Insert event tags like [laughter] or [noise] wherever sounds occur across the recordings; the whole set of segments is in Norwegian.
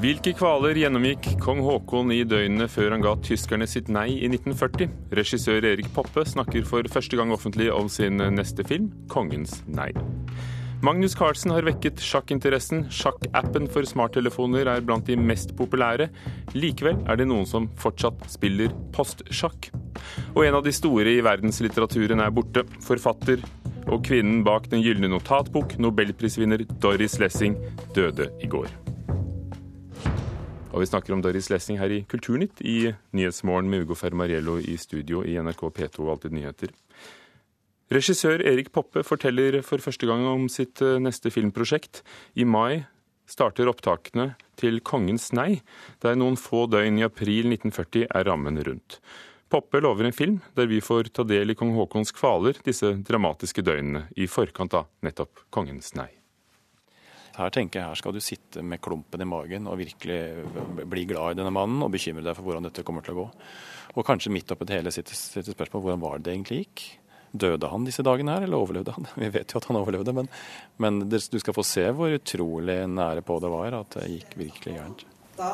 Hvilke kvaler gjennomgikk kong Haakon i døgnene før han ga tyskerne sitt nei i 1940? Regissør Erik Poppe snakker for første gang offentlig om sin neste film, 'Kongens nei'. Magnus Carlsen har vekket sjakkinteressen. Sjakkappen for smarttelefoner er blant de mest populære. Likevel er det noen som fortsatt spiller postsjakk. Og en av de store i verdenslitteraturen er borte. Forfatter og kvinnen bak Den gylne notatbok, nobelprisvinner Doris Lessing, døde i går. Og vi snakker om Doris Lessing her i Kulturnytt i Nyhetsmorgen med Ugo Fermariello i studio i NRK P2 og Alltid nyheter. Regissør Erik Poppe forteller for første gang om sitt eh, neste filmprosjekt. I mai starter opptakene til 'Kongens nei', der noen få døgn i april 1940 er rammen rundt. Poppe lover en film der vi får ta del i kong Haakons kvaler disse dramatiske døgnene i forkant av nettopp 'Kongens nei'. Her tenker jeg her skal du sitte med klumpen i magen og virkelig bli glad i denne mannen og bekymre deg for hvordan dette kommer til å gå. Og kanskje midt oppi det hele sitt spørsmål hvordan var det det egentlig gikk? Døde han disse dagene her, eller overlevde han? [laughs] Vi vet jo at han overlevde, men, men du skal få se hvor utrolig nære på det var at det gikk virkelig gærent. Da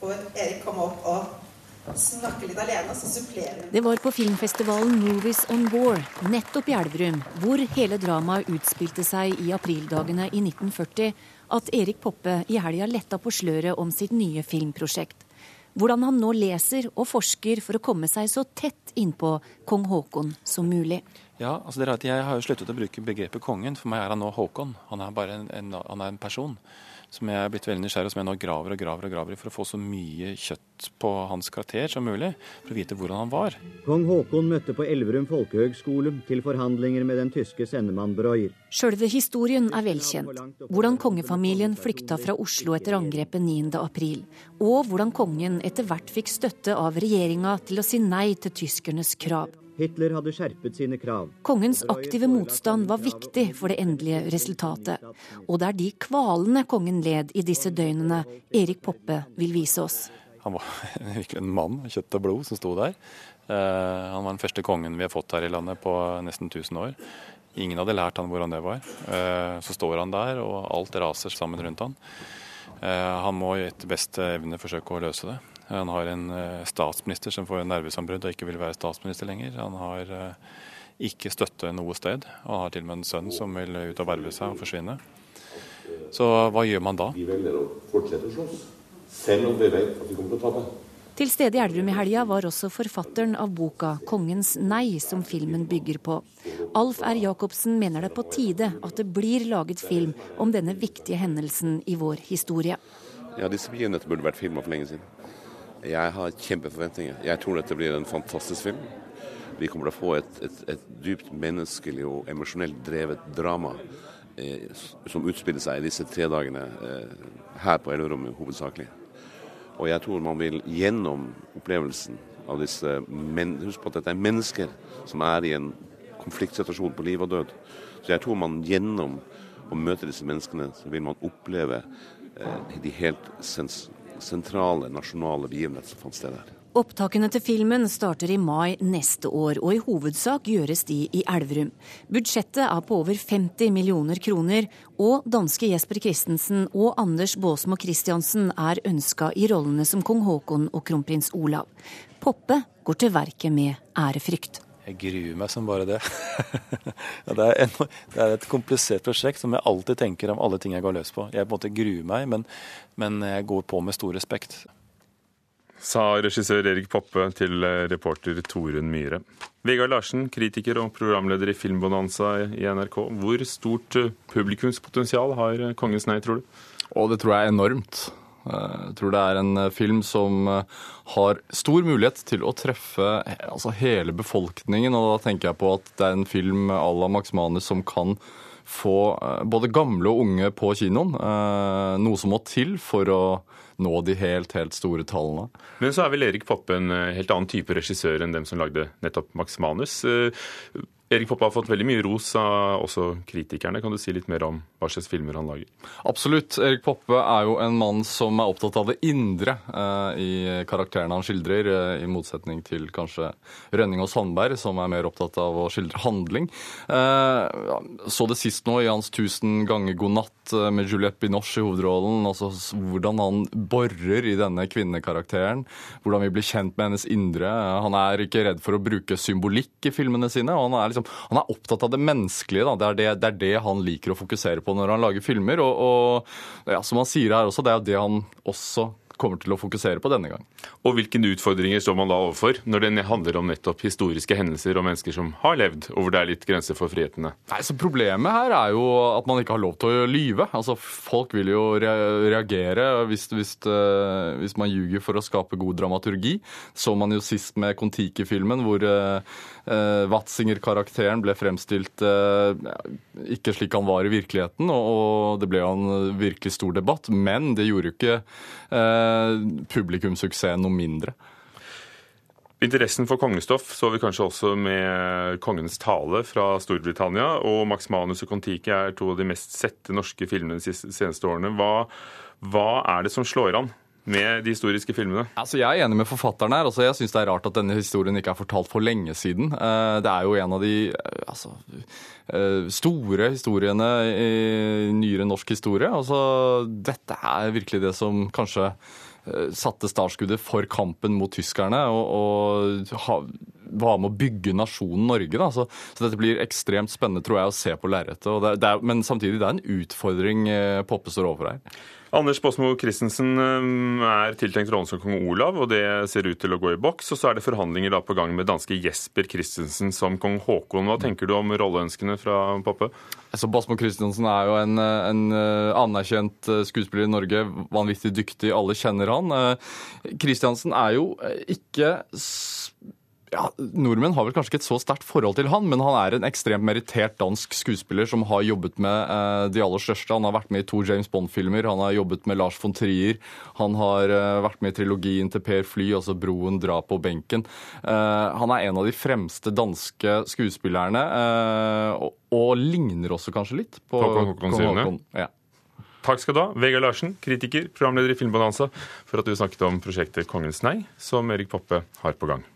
får Erik komme opp og snakke litt alene, så supplerer Det var på filmfestivalen Movies on War, nettopp i Elverum, hvor hele dramaet utspilte seg i aprildagene i 1940, at Erik Poppe i helga letta på sløret om sitt nye filmprosjekt hvordan han nå leser og forsker for å komme seg så tett innpå kong Haakon som mulig. Ja, altså det er at Jeg har jo sluttet å bruke begrepet kongen. For meg er han nå Haakon. Han er bare en, en, han er en person som jeg er blitt veldig nysgjerrig som jeg nå graver og graver og graver i for å få så mye kjøtt på hans karakter som mulig, for å vite hvordan han var. Kong Haakon møtte på Elverum folkehøgskole til forhandlinger med den tyske sendemann Breuer. Sjølve historien er velkjent. Hvordan kongefamilien flykta fra Oslo etter angrepet 9.4, og hvordan kongen etter hvert fikk støtte av regjeringa til å si nei til tyskernes krav. Hitler hadde skjerpet sine krav. Kongens aktive motstand var viktig for det endelige resultatet. Og det er de kvalene kongen led i disse døgnene Erik Poppe vil vise oss. Han var [laughs] virkelig en mann av kjøtt og blod som sto der. Eh, han var den første kongen vi har fått her i landet på nesten 1000 år. Ingen hadde lært han hvordan det var. Eh, så står han der, og alt raser sammen rundt han. Eh, han må etter beste evne forsøke å løse det. Han har en eh, statsminister som får nervesambrudd og ikke vil være statsminister lenger. Han har eh, ikke støtte noe sted. Han har til og med en sønn som vil ut og verve seg og forsvinne. Så hva gjør man da? Vi velger å fortsette å slåss, selv om vi vet at vi kommer til å tape. Til stede i Elverum i helga var også forfatteren av boka 'Kongens nei', som filmen bygger på. Alf R. Jacobsen mener det er på tide at det blir laget film om denne viktige hendelsen i vår historie. Ja, disse begivenhetene burde vært filma for lenge siden. Jeg har kjempeforventninger. Jeg tror dette blir en fantastisk film. Vi kommer til å få et, et, et dypt menneskelig og emosjonelt drevet drama eh, som utspiller seg i disse tre dagene eh, her på Elverommet hovedsakelig. Og jeg tror man vil gjennom opplevelsen av disse men, Husk på at dette er mennesker som er i en konfliktsituasjon på liv og død. Så jeg tror man gjennom å møte disse menneskene, så vil man oppleve eh, de helt sens sentrale nasjonale begivenheter som fant sted her. Opptakene til filmen starter i mai neste år, og i hovedsak gjøres de i Elverum. Budsjettet er på over 50 millioner kroner, og danske Jesper Christensen og Anders Baasmo Christiansen er ønska i rollene som kong Haakon og kronprins Olav. Poppe går til verket med ærefrykt. Jeg gruer meg som bare det. [laughs] det, er en, det, er et komplisert prosjekt som jeg alltid tenker om alle ting jeg går løs på. Jeg på en måte gruer meg, men, men jeg går på med stor respekt. Sa regissør Erik Poppe til reporter Torunn Myhre. Vegard Larsen, kritiker og programleder i Filmbonanza i NRK. Hvor stort publikumspotensial har Kongens nei, tror du? Og det tror jeg er enormt. Eh, jeg tror det er en eh, film som eh, har stor mulighet til å treffe altså hele befolkningen. Og da tenker jeg på at det er en film à la Max Manus som kan få både gamle og unge på kinoen. Noe som må til for å nå de helt, helt store tallene. Men så er vel Erik Poppe en helt annen type regissør enn dem som lagde nettopp Max Manus. Erik Poppe har fått veldig mye ros av også kritikerne. Kan du si litt mer om hva slags filmer han lager? Absolutt. Erik Poppe er jo en mann som er opptatt av det indre eh, i karakterene han skildrer, eh, i motsetning til kanskje Rønning og Sandberg, som er mer opptatt av å skildre handling. Eh, så det sist nå i hans 'Tusen ganger god natt' eh, med Juliette Binoche i hovedrollen. altså Hvordan han borer i denne kvinnekarakteren. Hvordan vi blir kjent med hennes indre. Han er ikke redd for å bruke symbolikk i filmene sine. og han er liksom, han er opptatt av det menneskelige. Det er det, det er det, han liker å fokusere på når han lager filmer. Og, og ja, som han sier her også, det er jo det han også kommer til å fokusere på denne gang. Og hvilke utfordringer står man da overfor, når det handler om nettopp historiske hendelser og mennesker som har levd, og hvor det er litt grenser for frihetene? Nei, så Problemet her er jo at man ikke har lov til å lyve. Altså, Folk vil jo reagere hvis, hvis, uh, hvis man ljuger for å skape god dramaturgi. Så man jo sist med Kon-Tiki-filmen, hvor uh, uh, Watzinger-karakteren ble fremstilt ikke slik han var i virkeligheten, og det ble jo en virkelig stor debatt. Men det gjorde jo ikke Eh, publikumssuksessen noe mindre. Interessen for kongestoff så vi kanskje også med Kongens tale fra Storbritannia. Og Max Manus og Kon-Tiki er to av de mest sette norske filmene de seneste årene. Hva, hva er det som slår an? Med de historiske filmene? Altså, jeg er enig med forfatteren her. Altså, jeg syns det er rart at denne historien ikke er fortalt for lenge siden. Eh, det er jo en av de eh, altså, store historiene i nyere norsk historie. Altså, dette er virkelig det som kanskje Eh, satte startskuddet for kampen mot tyskerne og, og var med å bygge nasjonen Norge. Da. Så, så, dette blir ekstremt spennende tror jeg, å se på lerretet. Men samtidig det er en utfordring eh, Poppe står overfor her. Anders Båsmo Christensen eh, er tiltenkt rollen som kong Olav, og det ser ut til å gå i boks. Og så er det forhandlinger da på gang med danske Jesper Christensen som kong Haakon. Hva tenker du om rolleønskene fra Poppe? Altså, Basmo Christensen er jo en, en, eh, anerkjent eh, skuespiller i Norge. Vanvittig dyktig, alle kjenner han. Christiansen er jo ikke ja, Nordmenn har vel kanskje ikke et så sterkt forhold til han, men han er en ekstremt merittert dansk skuespiller som har jobbet med eh, de aller største. Han har vært med i to James Bond-filmer, han har jobbet med Lars von Trier. Han har eh, vært med i trilogien til Per Fly, altså 'Broen drar på benken'. Eh, han er en av de fremste danske skuespillerne, eh, og, og, ligner også kanskje litt på Håkon Håkon. Ja. Takk skal du ha, Vegard Larsen, kritiker, programleder i Filmbonanza, for at du snakket om prosjektet Kongens nei, som Erik Poppe har på gang.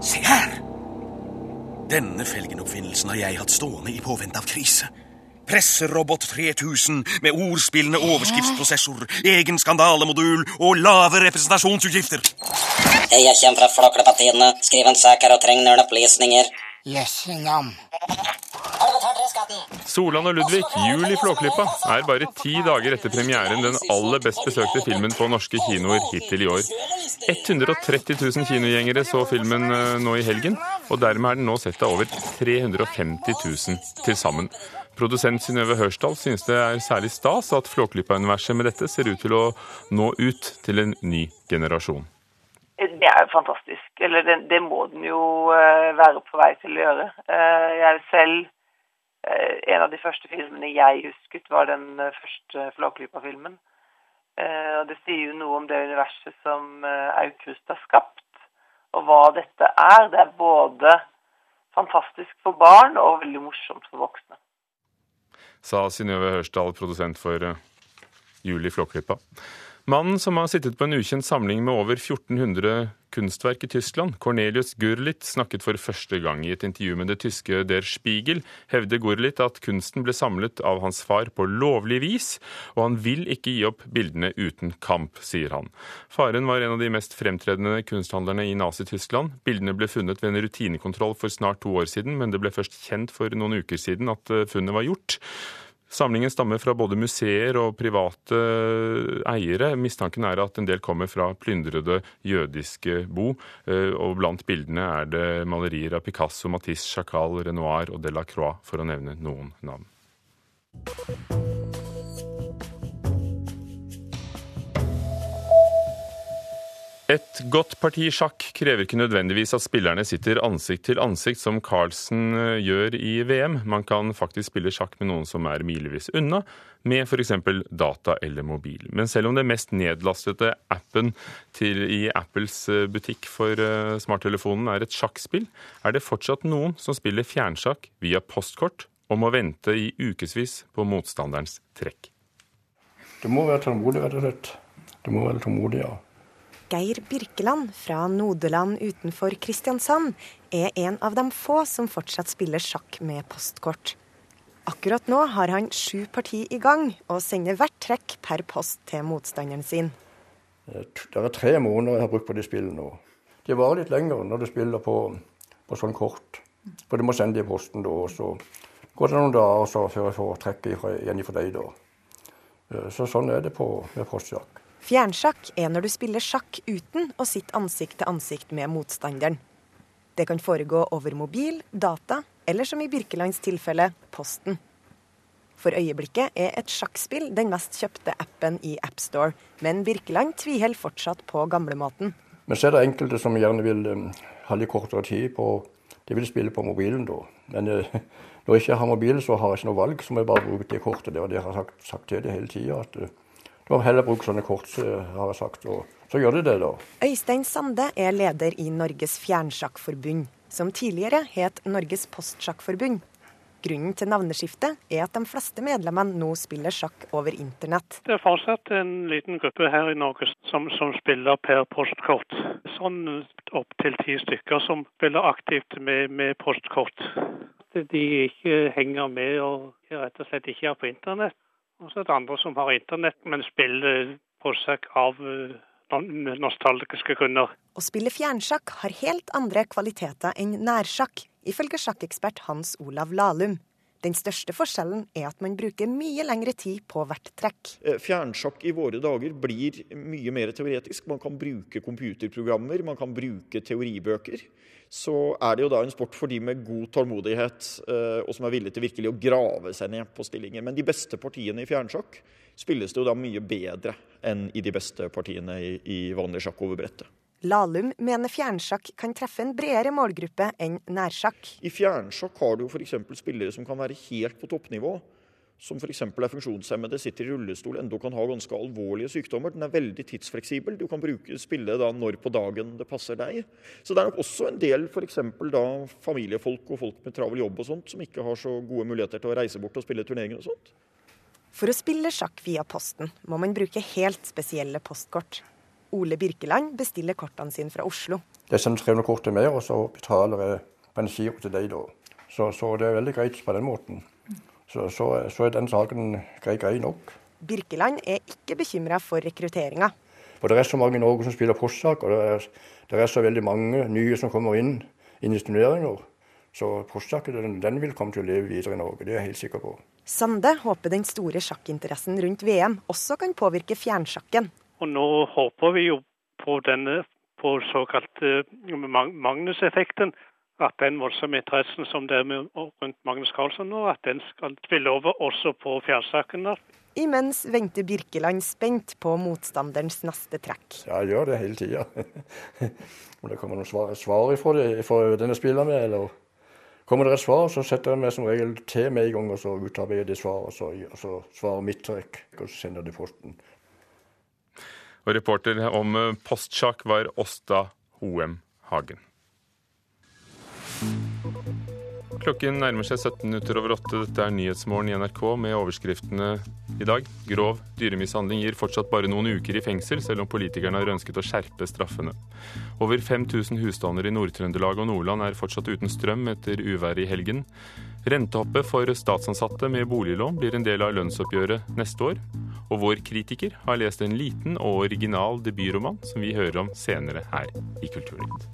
Se her! Denne felgenoppfinnelsen har jeg hatt stående i påvente av krise. Presserobot 3000 med ordspillende overskriftsprosessor, egen skandalemodul og lave representasjonsutgifter. Jeg kommer fra Flåklypa-tidene. Skriv en sak her og trenger noen opplysninger. Jøsse navn. Solan og Ludvig, jul i Flåklypa, er bare ti dager etter premieren den aller best besøkte filmen på norske kinoer hittil i år. 130 000 kinogjengere så filmen eh, nå i helgen, og dermed er den nå sett av over 350 000 til sammen. Produsent Synnøve Hørsdal synes det er særlig stas at Flåklypa-universet med dette ser ut til å nå ut til en ny generasjon. Det er jo fantastisk. Eller det, det må den jo uh, være på vei til å gjøre. Jeg selv En av de første filmene jeg husket, var den første Flåklypa-filmen. og Det sier jo noe om det universet som Aukrust har skapt, og hva dette er. Det er både fantastisk for barn og veldig morsomt for voksne. Sa Synnøve Hørsdal, produsent for Juli Flåklypa. Mannen som har sittet på en ukjent samling med over 1400 kunstverk i Tyskland, Cornelius Gurlitt, snakket for første gang i et intervju med det tyske Der Spiegel. Hevder Gurlitt at kunsten ble samlet av hans far på lovlig vis, og han vil ikke gi opp bildene uten kamp, sier han. Faren var en av de mest fremtredende kunsthandlerne i Nazi-Tyskland. Bildene ble funnet ved en rutinekontroll for snart to år siden, men det ble først kjent for noen uker siden at eh, funnet var gjort. Samlingen stammer fra både museer og private eiere. Mistanken er at en del kommer fra plyndrede jødiske bo, eh, og blant bildene er det malerier av Picasso, Matisse, Chacal, Renoir og Delacroix, for å nevne noen navn. Et godt parti sjakk krever ikke nødvendigvis at spillerne sitter ansikt til ansikt, som Carlsen eh, gjør i VM. Man kan faktisk spille sjakk med noen som er milevis unna, med f.eks. data eller mobil. Men selv om den mest nedlastede appen til, i Apples eh, butikk for uh, smarttelefonen er et sjakkspill, er det fortsatt noen som spiller fjernsjakk via postkort og må vente i ukevis på motstanderens trekk. Du må være tålmodig, rett og slett. Du må være tålmodig, ja. Geir Birkeland fra Nodeland utenfor Kristiansand er en av de få som fortsatt spiller sjakk med postkort. Akkurat nå har han sju parti i gang, og sender hvert trekk per post til motstanderen sin. Det er tre måneder jeg har brukt på de spillene nå. Det varer litt lenger når du spiller på, på sånn kort. For du må sende det i posten da, og så går det noen dager før jeg får trekket igjen fra deg. da. Eh, så sånn er det på, med postsjakk. Fjernsjakk er når du spiller sjakk uten å sitte ansikt til ansikt med motstanderen. Det kan foregå over mobil, data eller som i Birkelands tilfelle posten. For øyeblikket er et sjakkspill den mest kjøpte appen i AppStore, men Birkeland tviholder fortsatt på gamlemåten. Men så er det enkelte som gjerne vil um, ha litt kortere tid på De vil spille på mobilen da. Men uh, [laughs] når jeg ikke har mobil, så har jeg ikke noe valg, så må jeg bare bruke det kortet. Det, har jeg sagt, sagt til det hele tida. Må heller bruke sånne kort, har jeg sagt. Og så gjør de det, da. Øystein Sande er leder i Norges Fjernsjakkforbund, som tidligere het Norges Postsjakkforbund. Grunnen til navneskiftet er at de fleste medlemmene nå spiller sjakk over internett. Det er fortsatt en liten gruppe her i Norge som, som spiller per postkort. Sånn opptil ti stykker som spiller aktivt med, med postkort. De ikke henger med og rett og slett ikke er på internett. Og så er det andre som har internett, men spiller på seg av eh, nostalgiske grunner. Å spille fjernsjakk har helt andre kvaliteter enn nærsjakk, ifølge sjakkekspert Hans Olav Lahlum. Den største forskjellen er at man bruker mye lengre tid på hvert trekk. Eh, fjernsjakk i våre dager blir mye mer teoretisk. Man kan bruke computerprogrammer, man kan bruke teoribøker så er det jo da en sport for de med god tålmodighet, eh, og som er villige til virkelig å grave seg ned på stillinger. Men de beste partiene i fjernsjakk spilles det jo da mye bedre enn i de beste partiene i vanlig sjakk over brettet. Lahlum mener fjernsjakk kan treffe en bredere målgruppe enn nærsjakk. I fjernsjakk har du f.eks. spillere som kan være helt på toppnivå som f.eks. er funksjonshemmede, sitter i rullestol, enda kan ha ganske alvorlige sykdommer. Den er veldig tidsfleksibel. Du kan bruke, spille da når på dagen det passer deg. Så det er nok også en del f.eks. da familiefolk og folk med travel jobb og sånt, som ikke har så gode muligheter til å reise bort og spille turneringer og sånt. For å spille sjakk via posten må man bruke helt spesielle postkort. Ole Birkeland bestiller kortene sine fra Oslo. Det sender 300 kort til meg, og så betaler jeg på en giro til deg da. Så, så det er veldig greit på den måten. Så, så, så er den saken grei, grei nok. Birkeland er ikke bekymra for rekrutteringa. For Det er så mange i Norge som spiller postsak, og det er, det er, så veldig mange nye som kommer inn, inn i turneringer. Så postsaken den, den, vil komme til å leve videre i Norge, det er jeg helt sikker på. Sande håper den store sjakkinteressen rundt VM også kan påvirke fjernsjakken. Og nå håper vi jo på denne på såkalt Magnus-effekten, at den voldsomme interessen som det er med, rundt Magnus Carlsen nå, at den skal spille over også på fjernsakene. Imens venter Birkeland spent på motstanderens neste trekk. Ja, jeg gjør det hele tida. [laughs] Om det kommer noen svar, svar ifra, det, ifra denne spilleren med, eller kommer det et svar, så setter jeg meg som regel til med en gang, og så utarbeider de svar, og så, og så svarer mitt trekk, og så sender de posten. Og reporter om postsjakk var Åsta Hoem Hagen. Klokken nærmer seg 17 minutter over åtte. Dette er Nyhetsmorgen i NRK med overskriftene i dag. Grov dyremishandling gir fortsatt bare noen uker i fengsel, selv om politikerne har ønsket å skjerpe straffene. Over 5000 husstander i Nord-Trøndelag og Nordland er fortsatt uten strøm etter uværet i helgen. Rentehoppet for statsansatte med boliglån blir en del av lønnsoppgjøret neste år. Og vår kritiker har lest en liten og original debutroman som vi hører om senere her i Kulturnytt.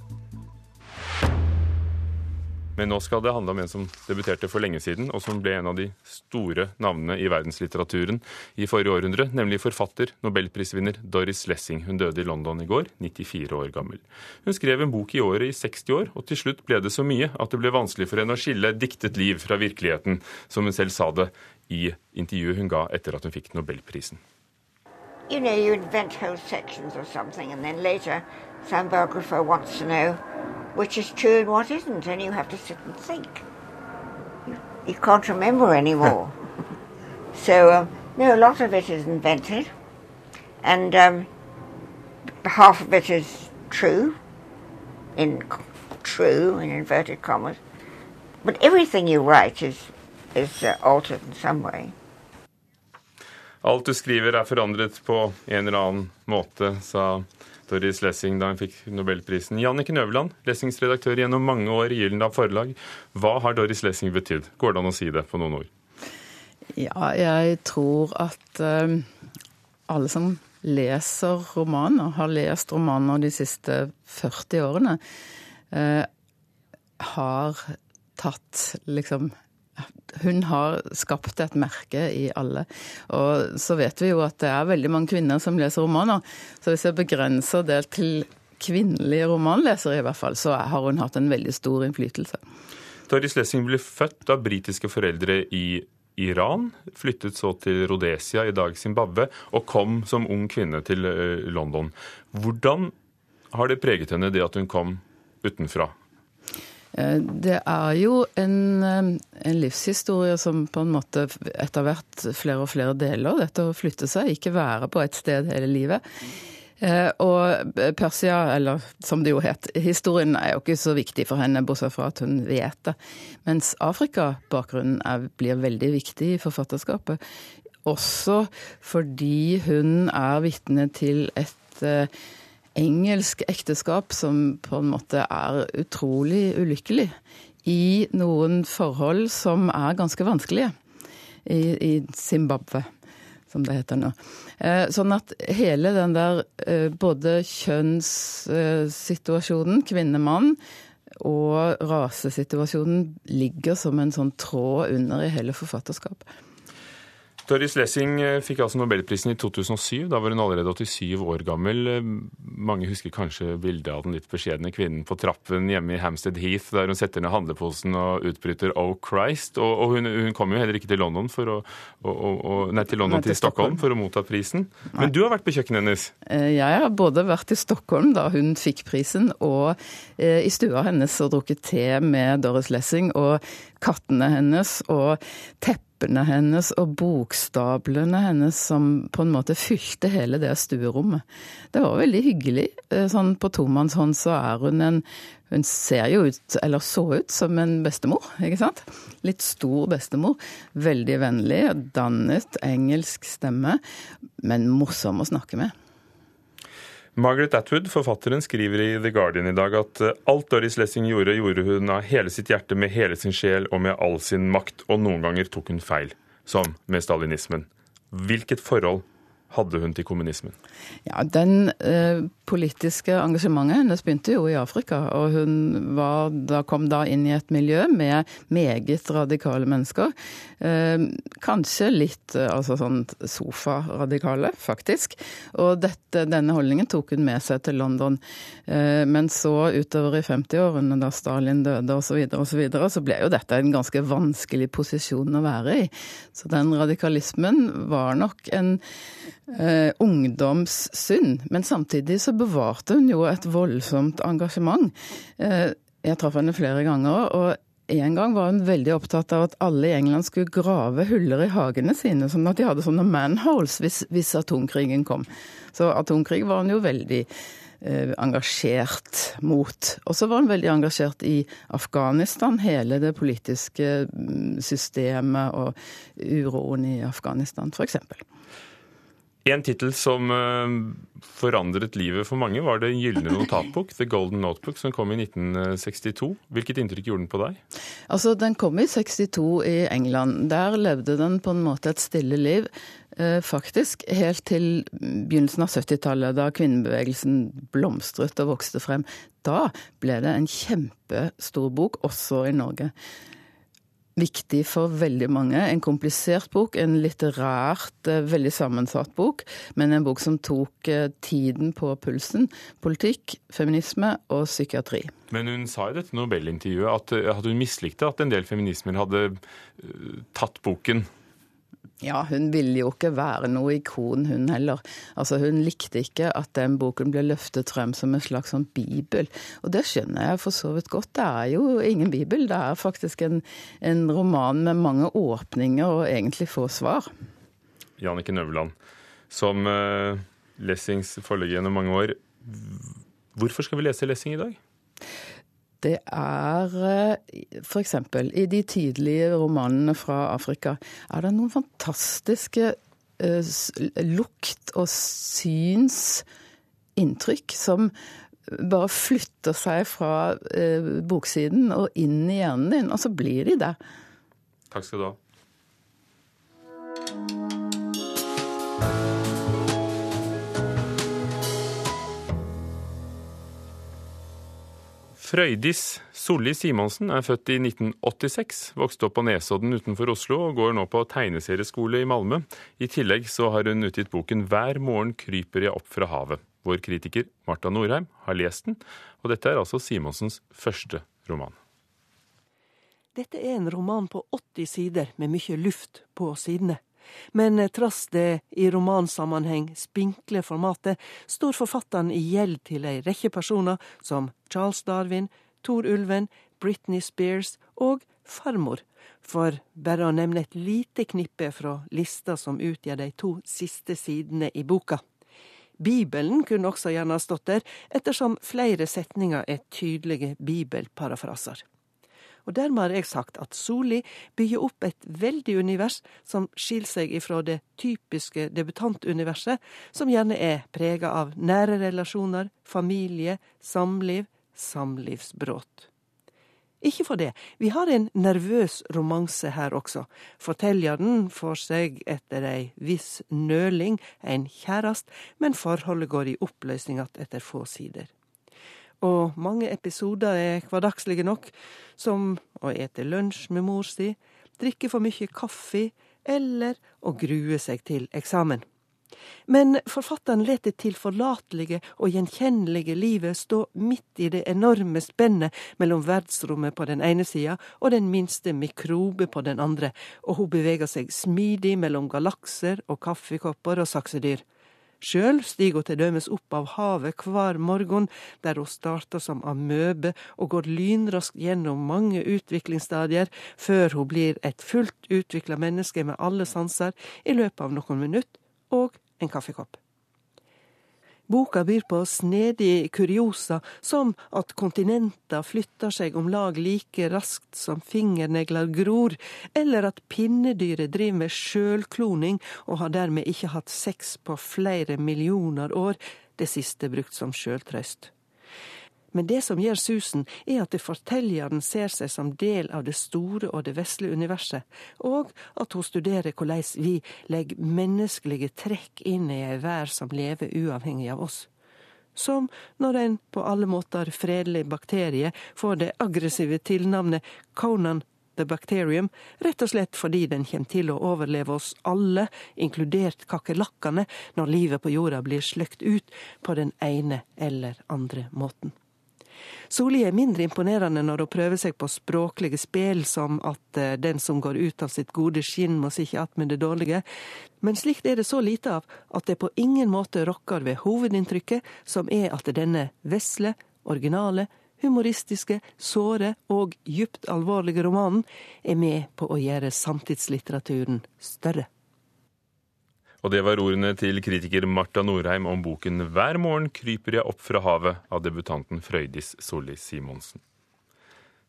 Men nå skal det handle om en som debuterte for lenge siden, og som ble en av de store navnene i verdenslitteraturen i forrige århundre, nemlig forfatter, nobelprisvinner Doris Lessing. Hun døde i London i går, 94 år gammel. Hun skrev en bok i året i 60 år, og til slutt ble det så mye at det ble vanskelig for henne å skille diktet liv fra virkeligheten, som hun selv sa det i intervjuet hun ga etter at hun fikk nobelprisen. you know, you invent whole sections or something, and then later some biographer wants to know which is true and what isn't, and you have to sit and think. You, you can't remember anymore. [laughs] so, um, no, a lot of it is invented, and um, half of it is true, in true in inverted commas, but everything you write is is uh, altered in some way. Alt du skriver er forandret på en eller annen måte, sa Doris Lessing da hun fikk nobelprisen. Janniken Øverland, Lessings redaktør gjennom mange år i Gyldendal Forlag. Hva har Doris Lessing betydd? Går det an å si det på noen ord? Ja, jeg tror at uh, alle som leser romaner, har lest romaner de siste 40 årene, uh, har tatt liksom hun har skapt et merke i alle. Og så vet vi jo at det er veldig mange kvinner som leser romaner. Så hvis jeg begrenser det til kvinnelige romanlesere, i hvert fall, så har hun hatt en veldig stor innflytelse. Doris Lessing ble født av britiske foreldre i Iran, flyttet så til Rhodesia, i dag Zimbabwe, og kom som ung kvinne til eh, London. Hvordan har det preget henne, det at hun kom utenfra? Eh, det er jo en, eh, en, livshistorie som på en måte etter hvert flere og flere deler. Dette å flytte seg, ikke være på et sted hele livet. Eh, og Persia, eller som det jo het, historien er jo ikke så viktig for henne, bortsett fra at hun vet det. Mens Afrika-bakgrunnen blir veldig viktig i forfatterskapet. Også fordi hun er vitne til et engelsk ekteskap som på en måte er utrolig ulykkelig. I noen forhold som er ganske vanskelige. I Zimbabwe, som det heter nå. Eh, sånn at hele den der eh, både kjønnssituasjonen, kvinne-mann, og rasesituasjonen ligger som en sånn tråd under i hele forfatterskapet. Doris Lessing eh, fikk altså nobelprisen i 2007. Da var hun allerede 87 år gammel. Eh, mange husker kanskje bildet av den litt beskjedne kvinnen på trappen hjemme i Hampstead Heath, der hun setter ned handleposen og utbryter 'Oh Christ'. Og, og hun, hun, kom jo heller ikke til London, for å, og, og, nei, til, London, nei, til, til Stockholm for å motta prisen. Men du har vært på kjøkkenet hennes? Eh, jeg har både vært i Stockholm da hun fikk prisen, og i stua hennes og drukket te med Doris Lessing. og kattene hennes og teppet teppene hennes og bokstablene hennes som på en måte fylte hele det stuerommet. Det var veldig hyggelig. Eh, sånn på tomannshånd så er hun en Hun ser jo ut, eller så ut, som en bestemor, ikke sant? Litt stor bestemor. Veldig vennlig, dannet, engelsk stemme, men morsom å snakke med. Margaret Atwood, forfatteren, skriver i The Guardian i dag at eh, alt Doris Lessing gjorde, gjorde hun av hele sitt hjerte, med hele sin sjel og med all sin makt, og noen ganger tok hun feil, som med stalinismen. Hvilket forhold hadde hun til kommunismen? Ja, Den eh, politiske engasjementet hennes begynte jo i Afrika. Og hun var, da, kom da inn i et miljø med meget radikale mennesker. Eh, kanskje litt eh, altså sånn sofaradikale, faktisk. Og dette, denne holdningen tok hun med seg til London. Eh, men så utover i 50-årene, da Stalin døde osv., så, og så, videre, så ble jo dette en ganske vanskelig posisjon å være i. Så den radikalismen var nok en eh, ungdomssynd. Men samtidig så bevarte hun jo et voldsomt engasjement. Eh, jeg traff henne flere ganger. og en gang var hun veldig opptatt av at alle i England skulle grave huller i hagene sine, sånn at de hadde sånne manholes hvis, hvis atomkrigen kom. Så atomkrig var hun jo veldig eh, engasjert mot. Og så var hun veldig engasjert i Afghanistan, hele det politiske mm, systemet og uroen i Afghanistan, f.eks. En tittel som eh, forandret livet for mange, var Det gylne notatbok, The Golden Notebook, som kom i 1962. Hvilket inntrykk gjorde den på deg? Altså, Den kom i 62 i England. Der levde den på en måte et stille liv. Eh, faktisk helt til begynnelsen av 70-tallet, da kvinnebevegelsen blomstret og vokste frem. Da ble det en kjempestor bok, også i Norge viktig for veldig mange. En komplisert bok, en litterært eh, veldig sammensatt bok, men en bok som tok eh, tiden på pulsen. Politikk, feminisme og psykiatri. Men hun sa i dette Nobel-intervjuet at, at hun mislikte at en del feminismer hadde tatt boken Ja, hun ville jo ikke være noe ikon, hun heller. Altså, Hun likte ikke at den boken ble løftet frem som en slags sånn bibel. Og det skjønner jeg for så vidt godt. Det er jo ingen bibel. Det er faktisk en, en roman med mange åpninger og egentlig få svar. Jannicke Nøvland, som uh, Lessings forlegger gjennom mange år. Hvorfor skal vi lese Lessing i dag? Det er f.eks. i de tidlige romanene fra Afrika er det noen fantastiske uh, lukt- og synsinntrykk som bare flytter seg fra uh, boksiden og inn i hjernen din, og så blir de der. Takk skal du ha. Frøydis Solli Simonsen er født i 1986, vokste opp på Nesodden utenfor Oslo og går nå på tegneserieskole i Malmö. I tillegg så har hun utgitt boken 'Hver morgen kryper jeg opp fra havet'. Vår kritiker Marta Norheim har lest den, og dette er altså Simonsens første roman. Dette er en roman på 80 sider med mye luft på sidene. Men trass det i romansammenheng spinkle formatet, står forfatteren i gjeld til ei rekke personer som Charles Darwin, Tor Ulven, Britney Spears og farmor, for bare å nevne et lite knippe fra lista som utgjør de to siste sidene i boka. Bibelen kunne også gjerne ha stått der, ettersom flere setninger er tydelige bibelparafraser. Og dermed har jeg sagt at Soli bygger opp et veldig univers som skiller seg ifra det typiske debutantuniverset, som gjerne er prega av nære relasjoner, familie, samliv, samlivsbrudd. Ikke for det, vi har en nervøs romanse her også. Fortelleren får seg etter ei viss nøling en kjærest, men forholdet går i oppløsning att etter få sider. Og mange episoder er hverdagslige nok, som å ete lunsj med mor si, drikke for mye kaffe eller å grue seg til eksamen. Men forfatteren lar det tilforlatelige og gjenkjennelige livet stå midt i det enorme spennet mellom verdensrommet på den ene sida og den minste mikrobe på den andre, og hun beveger seg smidig mellom galakser og kaffekopper og saksedyr. Sjøl stiger hun til dømes opp av havet hver morgen, der hun starter som amøbe og går lynraskt gjennom mange utviklingsstadier, før hun blir et fullt utvikla menneske med alle sanser i løpet av noen minutter og en kaffekopp. Boka byr på snedige kuriosa, som at kontinenter flytter seg om lag like raskt som fingernegler gror, eller at pinnedyret driver med sjølkloning og har dermed ikke hatt sex på flere millioner år, det siste brukt som sjøltrøst. Men det som gjør susen, er at fortelleren ser seg som del av det store og det vesle universet, og at hun studerer hvordan vi legger menneskelige trekk inn i ei vær som lever uavhengig av oss. Som når en på alle måter fredelig bakterie får det aggressive tilnavnet Conan the Bacterium, rett og slett fordi den kommer til å overleve oss alle, inkludert kakerlakkene, når livet på jorda blir sløkt ut på den ene eller andre måten. Soli er mindre imponerende når hun prøver seg på språklige spill, som at eh, den som går ut av sitt gode skinn, må sitte att med det dårlige, men slikt er det så lite av at det på ingen måte rokker ved hovedinntrykket, som er at denne vesle, originale, humoristiske, såre og djupt alvorlige romanen er med på å gjøre samtidslitteraturen større. Og det var ordene til kritiker Marta Norheim om boken 'Hver morgen kryper jeg opp fra havet' av debutanten Frøydis Solli Simonsen.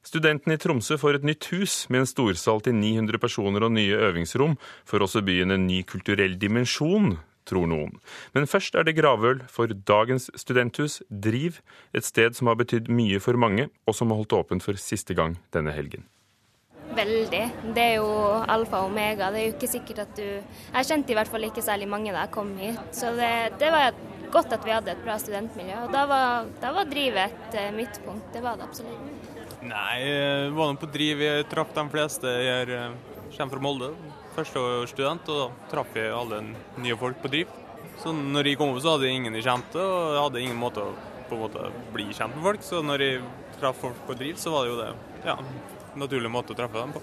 Studentene i Tromsø får et nytt hus med en storsal til 900 personer og nye øvingsrom. For også byen en ny kulturell dimensjon, tror noen. Men først er det gravøl for dagens studenthus, Driv, et sted som har betydd mye for mange, og som har holdt åpent for siste gang denne helgen. Veldig. Det er jo alfa og omega. Det er jo ikke sikkert at du Jeg kjente i hvert fall ikke særlig mange da jeg kom hit. Så det, det var godt at vi hadde et bra studentmiljø. Og da var, da var drivet et uh, midtpunkt. Det var det absolutt. Nei, jeg var nå på Driv. Jeg traff de fleste jeg uh, kommer fra Molde. Førsteårsstudent, og da traff jeg alle nye folk på Driv. Så når jeg kom opp, så hadde jeg ingen jeg kjente, og jeg hadde ingen måte å på en måte bli kjent med folk. Så når jeg traff folk på Driv, så var det jo det. Ja, naturlig måte å treffe dem på.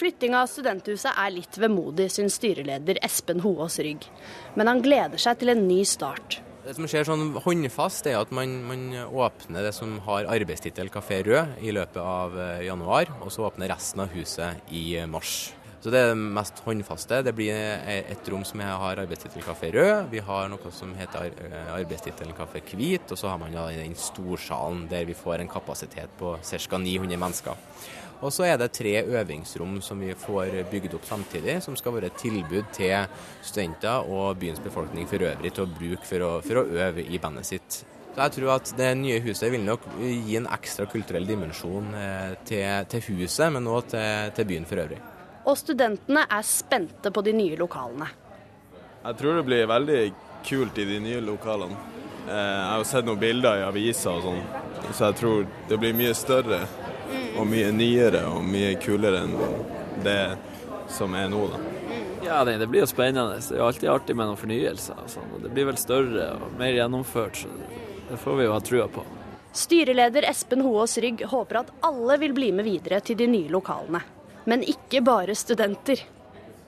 Flytting av studenthuset er litt vemodig, syns styreleder Espen Hoaas Rygg. Men han gleder seg til en ny start. Det som skjer sånn håndfast, er at man, man åpner det som har arbeidstittel Kafé Rød i løpet av eh, januar, og så åpner resten av huset i mars. Så det er det mest håndfaste. Det blir et rom som har arbeidstittel Kafé Rød. Vi har noe som heter eh, arbeidstittelen Kafé Hvit, og så har man den storsalen der vi får en kapasitet på ca. 900 mennesker. Og så er det tre øvingsrom som vi får bygd opp samtidig, som skal være et tilbud til studenter og byens befolkning for øvrig til å bruke for å, for å øve i bandet sitt. Så jeg tror at Det nye huset vil nok gi en ekstra kulturell dimensjon eh, til, til huset, men òg til, til byen for øvrig og studentene er spente på de nye lokalene. Jeg tror det blir veldig kult i de nye lokalene. Eh, jeg har jo sett noen bilder i aviser og sånn, så jeg tror det blir mye større og mye nyere og mye kulere enn det som er nå. da. Ja, det, blir jo spennende. Det er jo alltid artig med noen fornyelser. Sånn. Det blir vel større og mer gjennomført, så det får vi jo ha trua på. Styreleder Espen Hoaas Rygg håper at alle vil bli med videre til de nye lokalene men ikke bare studenter.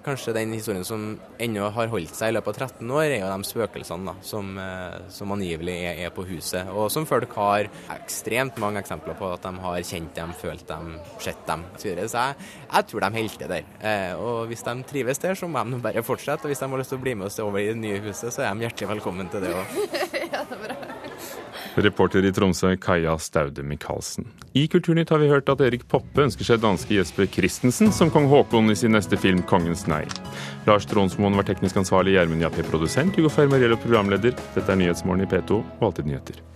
Kanskje den historien som ennå har holdt seg i løpet av 13 år, er jo de spøkelsene da, som, eh, som angivelig er, er, på huset. Og som folk har ekstremt mange eksempler på at de har kjent dem, følt dem, sett dem. Så jeg, jeg tror de holder til der. Eh, og hvis de trives der, så må de bare fortsette. Og hvis de har lyst til å bli med oss over i det nye huset, så er de hjertelig velkommen til det òg. [laughs] ja, det er bra. Reporter i Tromsø, Kaja Staude Michaelsen. I Kulturnytt har vi hørt at Erik Poppe ønsker seg danske Jesper Christensen som kong Haakon i sin neste film 'Kongens nei'. Lars Tronsmoen var teknisk ansvarlig, Gjermund Jappé produsent, Hugo Fermariello programleder. Dette er Nyhetsmorgen i P2 og Alltid nyheter.